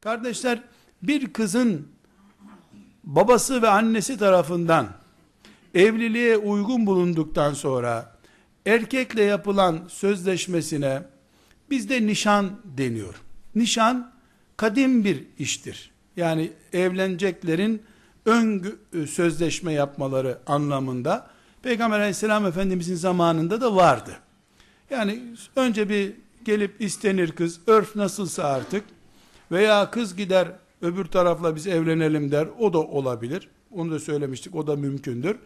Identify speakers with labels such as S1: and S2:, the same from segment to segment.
S1: Kardeşler bir kızın babası ve annesi tarafından evliliğe uygun bulunduktan sonra erkekle yapılan sözleşmesine bizde nişan deniyor. Nişan kadim bir iştir. Yani evleneceklerin ön sözleşme yapmaları anlamında Peygamber aleyhisselam efendimizin zamanında da vardı. Yani önce bir gelip istenir kız, örf nasılsa artık veya kız gider öbür tarafla biz evlenelim der, o da olabilir. Onu da söylemiştik, o da mümkündür.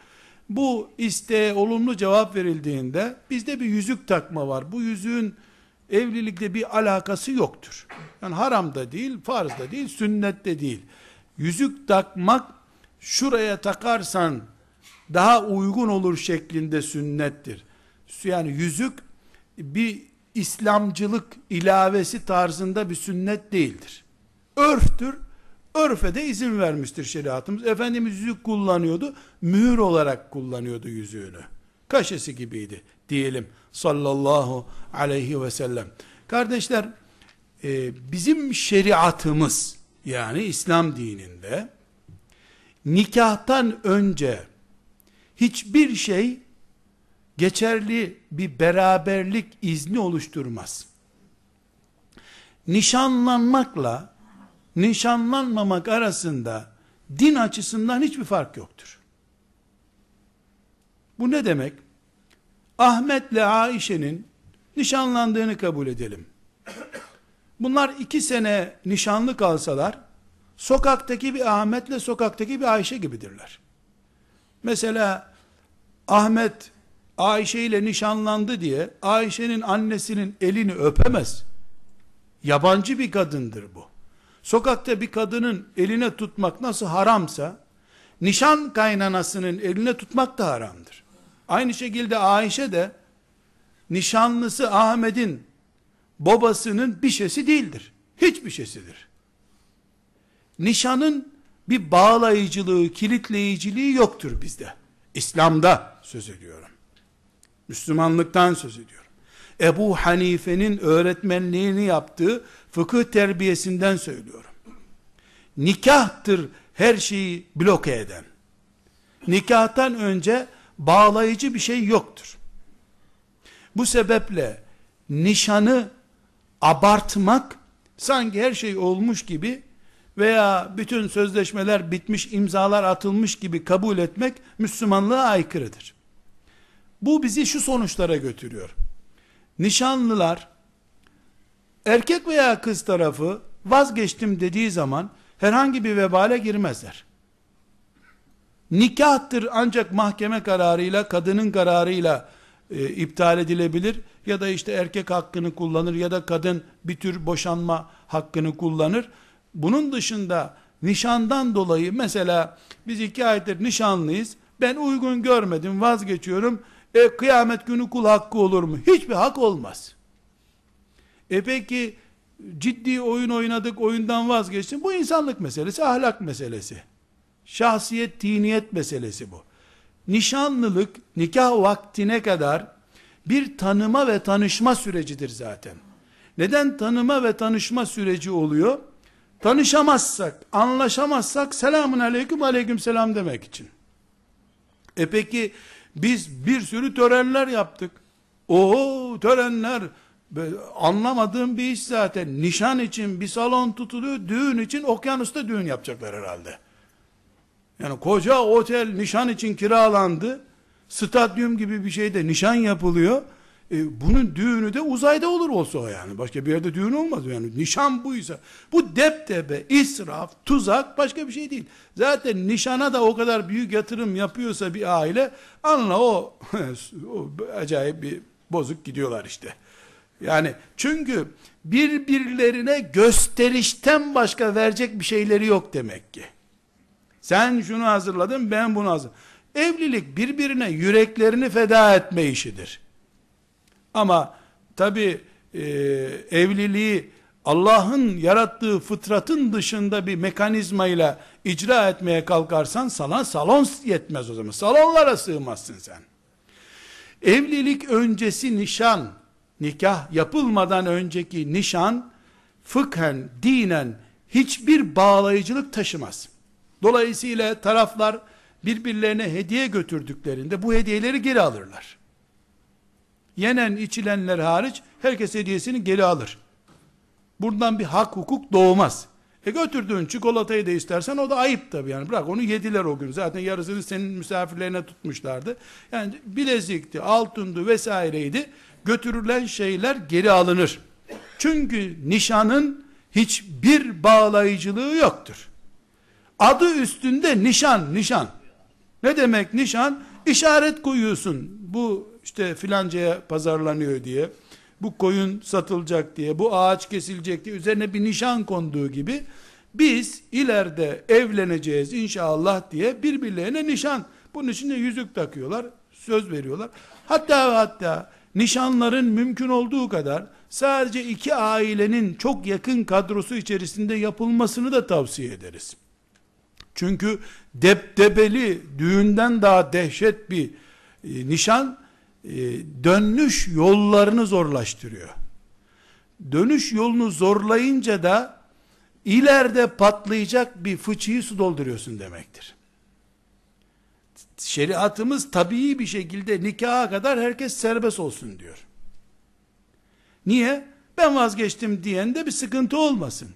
S1: Bu isteğe olumlu cevap verildiğinde bizde bir yüzük takma var. Bu yüzüğün evlilikle bir alakası yoktur. Yani haram da değil, farz da değil, sünnet de değil. Yüzük takmak şuraya takarsan daha uygun olur şeklinde sünnettir. Yani yüzük bir İslamcılık ilavesi tarzında bir sünnet değildir. Örftür. Örfe de izin vermiştir şeriatımız. Efendimiz yüzük kullanıyordu. Mühür olarak kullanıyordu yüzüğünü. Kaşesi gibiydi diyelim sallallahu aleyhi ve sellem. Kardeşler e, bizim şeriatımız yani İslam dininde nikahtan önce hiçbir şey geçerli bir beraberlik izni oluşturmaz. Nişanlanmakla nişanlanmamak arasında din açısından hiçbir fark yoktur. Bu ne demek? Ahmet'le Ayşe'nin nişanlandığını kabul edelim. Bunlar iki sene nişanlı kalsalar, sokaktaki bir Ahmet'le sokaktaki bir Ayşe gibidirler. Mesela Ahmet Ayşe ile nişanlandı diye Ayşe'nin annesinin elini öpemez. Yabancı bir kadındır bu. Sokakta bir kadının eline tutmak nasıl haramsa, nişan kaynanasının eline tutmak da haramdır. Aynı şekilde Ayşe de, nişanlısı Ahmet'in babasının bir şeysi değildir. Hiçbir şeysidir. Nişanın bir bağlayıcılığı, kilitleyiciliği yoktur bizde. İslam'da söz ediyorum. Müslümanlıktan söz ediyorum. Ebu Hanife'nin öğretmenliğini yaptığı fıkıh terbiyesinden söylüyorum. Nikahtır her şeyi bloke eden. Nikahtan önce bağlayıcı bir şey yoktur. Bu sebeple nişanı abartmak sanki her şey olmuş gibi veya bütün sözleşmeler bitmiş, imzalar atılmış gibi kabul etmek Müslümanlığa aykırıdır. Bu bizi şu sonuçlara götürüyor. Nişanlılar erkek veya kız tarafı vazgeçtim dediği zaman herhangi bir vebale girmezler. Nikahtır ancak mahkeme kararıyla, kadının kararıyla e, iptal edilebilir ya da işte erkek hakkını kullanır ya da kadın bir tür boşanma hakkını kullanır. Bunun dışında nişandan dolayı mesela biz iki aydır nişanlıyız. Ben uygun görmedim vazgeçiyorum. E, kıyamet günü kul hakkı olur mu? Hiçbir hak olmaz. E peki ciddi oyun oynadık oyundan vazgeçtim. Bu insanlık meselesi, ahlak meselesi. Şahsiyet, tiniyet meselesi bu. Nişanlılık nikah vaktine kadar bir tanıma ve tanışma sürecidir zaten. Neden tanıma ve tanışma süreci oluyor? Tanışamazsak, anlaşamazsak selamun aleyküm aleyküm selam demek için. E peki biz bir sürü törenler yaptık. O törenler anlamadığım bir iş zaten. Nişan için bir salon tutuluyor, düğün için okyanusta düğün yapacaklar herhalde. Yani koca otel nişan için kiralandı. Stadyum gibi bir şeyde nişan yapılıyor. E, bunun düğünü de uzayda olur olsa o yani. Başka bir yerde düğün olmaz yani. Nişan buysa. Bu deptebe, israf, tuzak başka bir şey değil. Zaten nişana da o kadar büyük yatırım yapıyorsa bir aile anla o, o acayip bir bozuk gidiyorlar işte. Yani çünkü birbirlerine gösterişten başka verecek bir şeyleri yok demek ki. Sen şunu hazırladın ben bunu hazırladım. Evlilik birbirine yüreklerini feda etme işidir. Ama tabi e, evliliği Allah'ın yarattığı fıtratın dışında bir mekanizmayla icra etmeye kalkarsan salon, salon yetmez o zaman. Salonlara sığmazsın sen. Evlilik öncesi nişan, nikah yapılmadan önceki nişan, fıkhen, dinen hiçbir bağlayıcılık taşımaz. Dolayısıyla taraflar birbirlerine hediye götürdüklerinde bu hediyeleri geri alırlar. Yenen içilenler hariç herkes hediyesini geri alır. Buradan bir hak hukuk doğmaz. E götürdüğün çikolatayı da istersen o da ayıp tabii yani. Bırak onu yediler o gün. Zaten yarısını senin misafirlerine tutmuşlardı. Yani bilezikti, altındı vesaireydi. Götürülen şeyler geri alınır. Çünkü nişanın hiçbir bağlayıcılığı yoktur. Adı üstünde nişan, nişan. Ne demek nişan? İşaret koyuyorsun. Bu işte filancaya pazarlanıyor diye. Bu koyun satılacak diye, bu ağaç kesilecek diye üzerine bir nişan konduğu gibi biz ileride evleneceğiz inşallah diye birbirlerine nişan. Bunun için de yüzük takıyorlar, söz veriyorlar. Hatta hatta nişanların mümkün olduğu kadar sadece iki ailenin çok yakın kadrosu içerisinde yapılmasını da tavsiye ederiz. Çünkü depdebeli düğünden daha dehşet bir e, nişan dönüş yollarını zorlaştırıyor. Dönüş yolunu zorlayınca da ileride patlayacak bir fıçıyı su dolduruyorsun demektir. Şeriatımız tabii bir şekilde nikaha kadar herkes serbest olsun diyor. Niye? Ben vazgeçtim diyen de bir sıkıntı olmasın.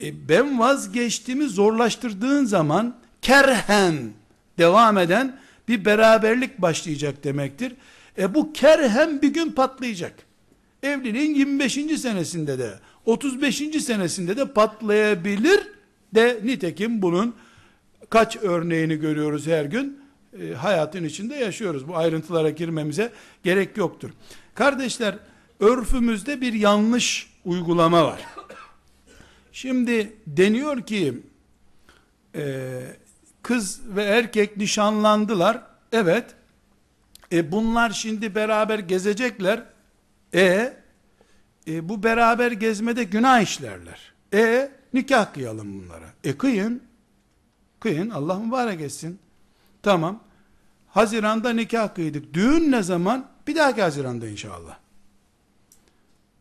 S1: E ben vazgeçtiğimi zorlaştırdığın zaman kerhen devam eden bir beraberlik başlayacak demektir. E bu kerhen bir gün patlayacak. Evliliğin 25. senesinde de 35. senesinde de patlayabilir de nitekim bunun kaç örneğini görüyoruz her gün e, hayatın içinde yaşıyoruz. Bu ayrıntılara girmemize gerek yoktur. Kardeşler örfümüzde bir yanlış uygulama var. Şimdi deniyor ki e, kız ve erkek nişanlandılar. Evet. E bunlar şimdi beraber gezecekler. E, e bu beraber gezmede günah işlerler. E nikah kıyalım bunlara. E kıyın. Kıyın Allah mübarek etsin. Tamam. Haziranda nikah kıydık. Düğün ne zaman? Bir dahaki Haziranda inşallah.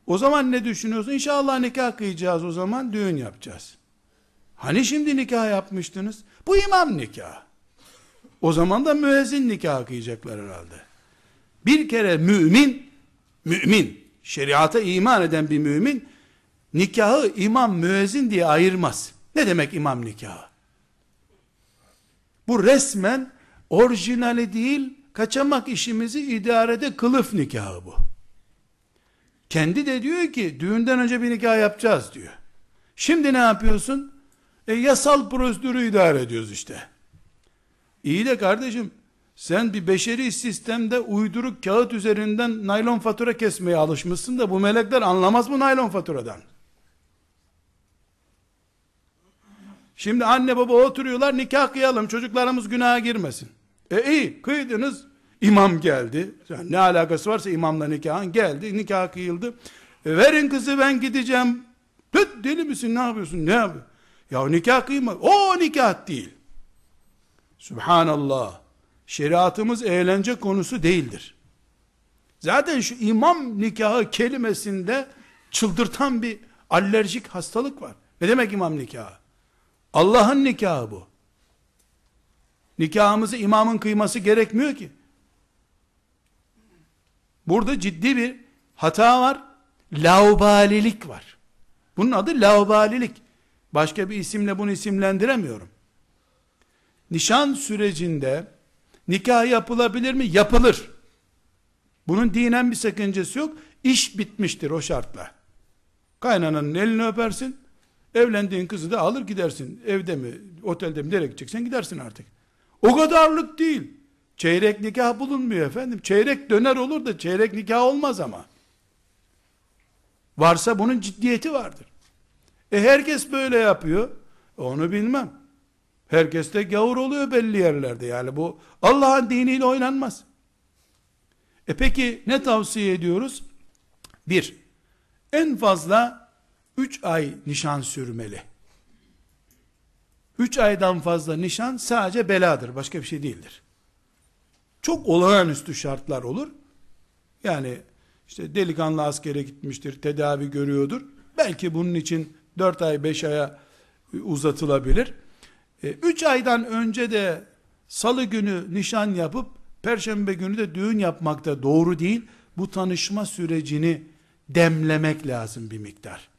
S1: O zaman ne düşünüyorsun? İnşallah nikah kıyacağız o zaman düğün yapacağız. Hani şimdi nikah yapmıştınız? Bu imam nikah. O zaman da müezzin nikah kıyacaklar herhalde. Bir kere mümin, mümin, şeriata iman eden bir mümin, nikahı imam müezzin diye ayırmaz. Ne demek imam nikahı? Bu resmen orijinali değil, kaçamak işimizi idarede kılıf nikahı bu. Kendi de diyor ki düğünden önce bir nikah yapacağız diyor. Şimdi ne yapıyorsun? E yasal prosedürü idare ediyoruz işte. İyi de kardeşim sen bir beşeri sistemde uyduruk kağıt üzerinden naylon fatura kesmeye alışmışsın da bu melekler anlamaz mı naylon faturadan? Şimdi anne baba oturuyorlar nikah kıyalım çocuklarımız günaha girmesin. E iyi kıydınız imam geldi. Yani ne alakası varsa imamla nikahın geldi nikah kıyıldı. E verin kızı ben gideceğim. Püt deli misin ne yapıyorsun ne yapıyorsun? Ya nikah kıyma. O nikah değil. Subhanallah. Şeriatımız eğlence konusu değildir. Zaten şu imam nikahı kelimesinde çıldırtan bir alerjik hastalık var. Ne demek imam nikahı? Allah'ın nikahı bu. Nikahımızı imamın kıyması gerekmiyor ki. Burada ciddi bir hata var. Laubalilik var. Bunun adı laubalilik. Başka bir isimle bunu isimlendiremiyorum. Nişan sürecinde nikah yapılabilir mi? Yapılır. Bunun dinen bir sakıncası yok. İş bitmiştir o şartla. Kaynananın elini öpersin. Evlendiğin kızı da alır gidersin. Evde mi, otelde mi, nereye gideceksen gidersin artık. O kadarlık değil. Çeyrek nikah bulunmuyor efendim. Çeyrek döner olur da çeyrek nikah olmaz ama. Varsa bunun ciddiyeti vardır. E herkes böyle yapıyor. Onu bilmem. Herkes de gavur oluyor belli yerlerde. Yani bu Allah'ın diniyle oynanmaz. E peki ne tavsiye ediyoruz? Bir, en fazla üç ay nişan sürmeli. Üç aydan fazla nişan sadece beladır. Başka bir şey değildir. Çok olağanüstü şartlar olur. Yani işte delikanlı askere gitmiştir, tedavi görüyordur. Belki bunun için 4 ay 5 aya uzatılabilir. 3 aydan önce de salı günü nişan yapıp perşembe günü de düğün yapmak da doğru değil. Bu tanışma sürecini demlemek lazım bir miktar.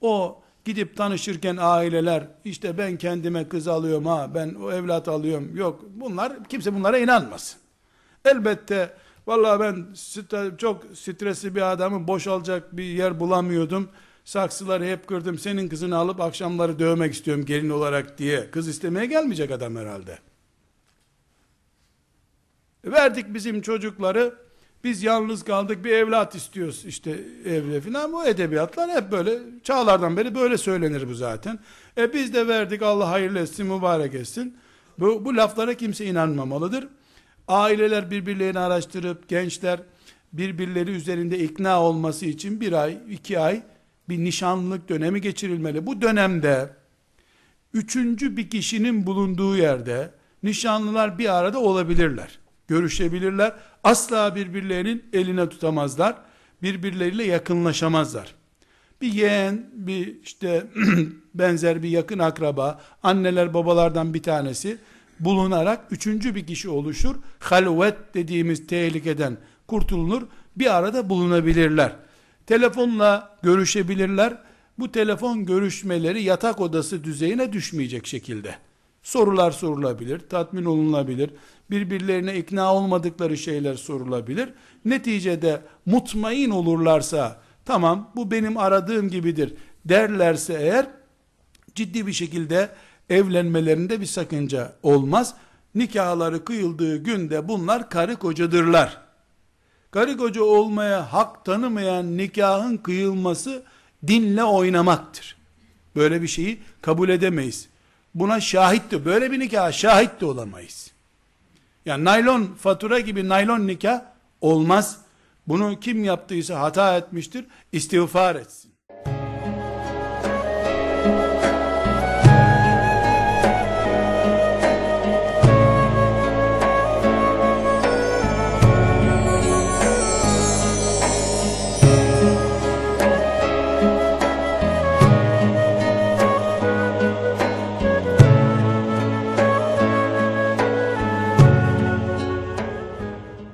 S1: O gidip tanışırken aileler işte ben kendime kız alıyorum ha ben o evlat alıyorum yok bunlar kimse bunlara inanmasın. Elbette vallahi ben çok stresli bir adamım boşalacak bir yer bulamıyordum. Saksıları hep kırdım senin kızını alıp akşamları dövmek istiyorum gelin olarak diye kız istemeye gelmeyecek adam herhalde. Verdik bizim çocukları biz yalnız kaldık bir evlat istiyoruz işte evde filan bu edebiyatlar hep böyle çağlardan beri böyle söylenir bu zaten. E biz de verdik Allah hayırlı etsin mübarek etsin. Bu, bu laflara kimse inanmamalıdır. Aileler birbirlerini araştırıp gençler birbirleri üzerinde ikna olması için bir ay iki ay bir nişanlılık dönemi geçirilmeli. Bu dönemde üçüncü bir kişinin bulunduğu yerde nişanlılar bir arada olabilirler. Görüşebilirler. Asla birbirlerinin eline tutamazlar. Birbirleriyle yakınlaşamazlar. Bir yeğen, bir işte benzer bir yakın akraba, anneler babalardan bir tanesi bulunarak üçüncü bir kişi oluşur. Halvet dediğimiz tehlikeden kurtulunur. Bir arada bulunabilirler. Telefonla görüşebilirler. Bu telefon görüşmeleri yatak odası düzeyine düşmeyecek şekilde. Sorular sorulabilir, tatmin olunabilir, birbirlerine ikna olmadıkları şeyler sorulabilir. Neticede mutmain olurlarsa, tamam bu benim aradığım gibidir derlerse eğer, ciddi bir şekilde evlenmelerinde bir sakınca olmaz. Nikahları kıyıldığı günde bunlar karı kocadırlar. Karı koca olmaya hak tanımayan nikahın kıyılması dinle oynamaktır. Böyle bir şeyi kabul edemeyiz. Buna şahit de böyle bir nikah şahit de olamayız. Yani naylon fatura gibi naylon nikah olmaz. Bunu kim yaptıysa hata etmiştir. İstiğfar etsin.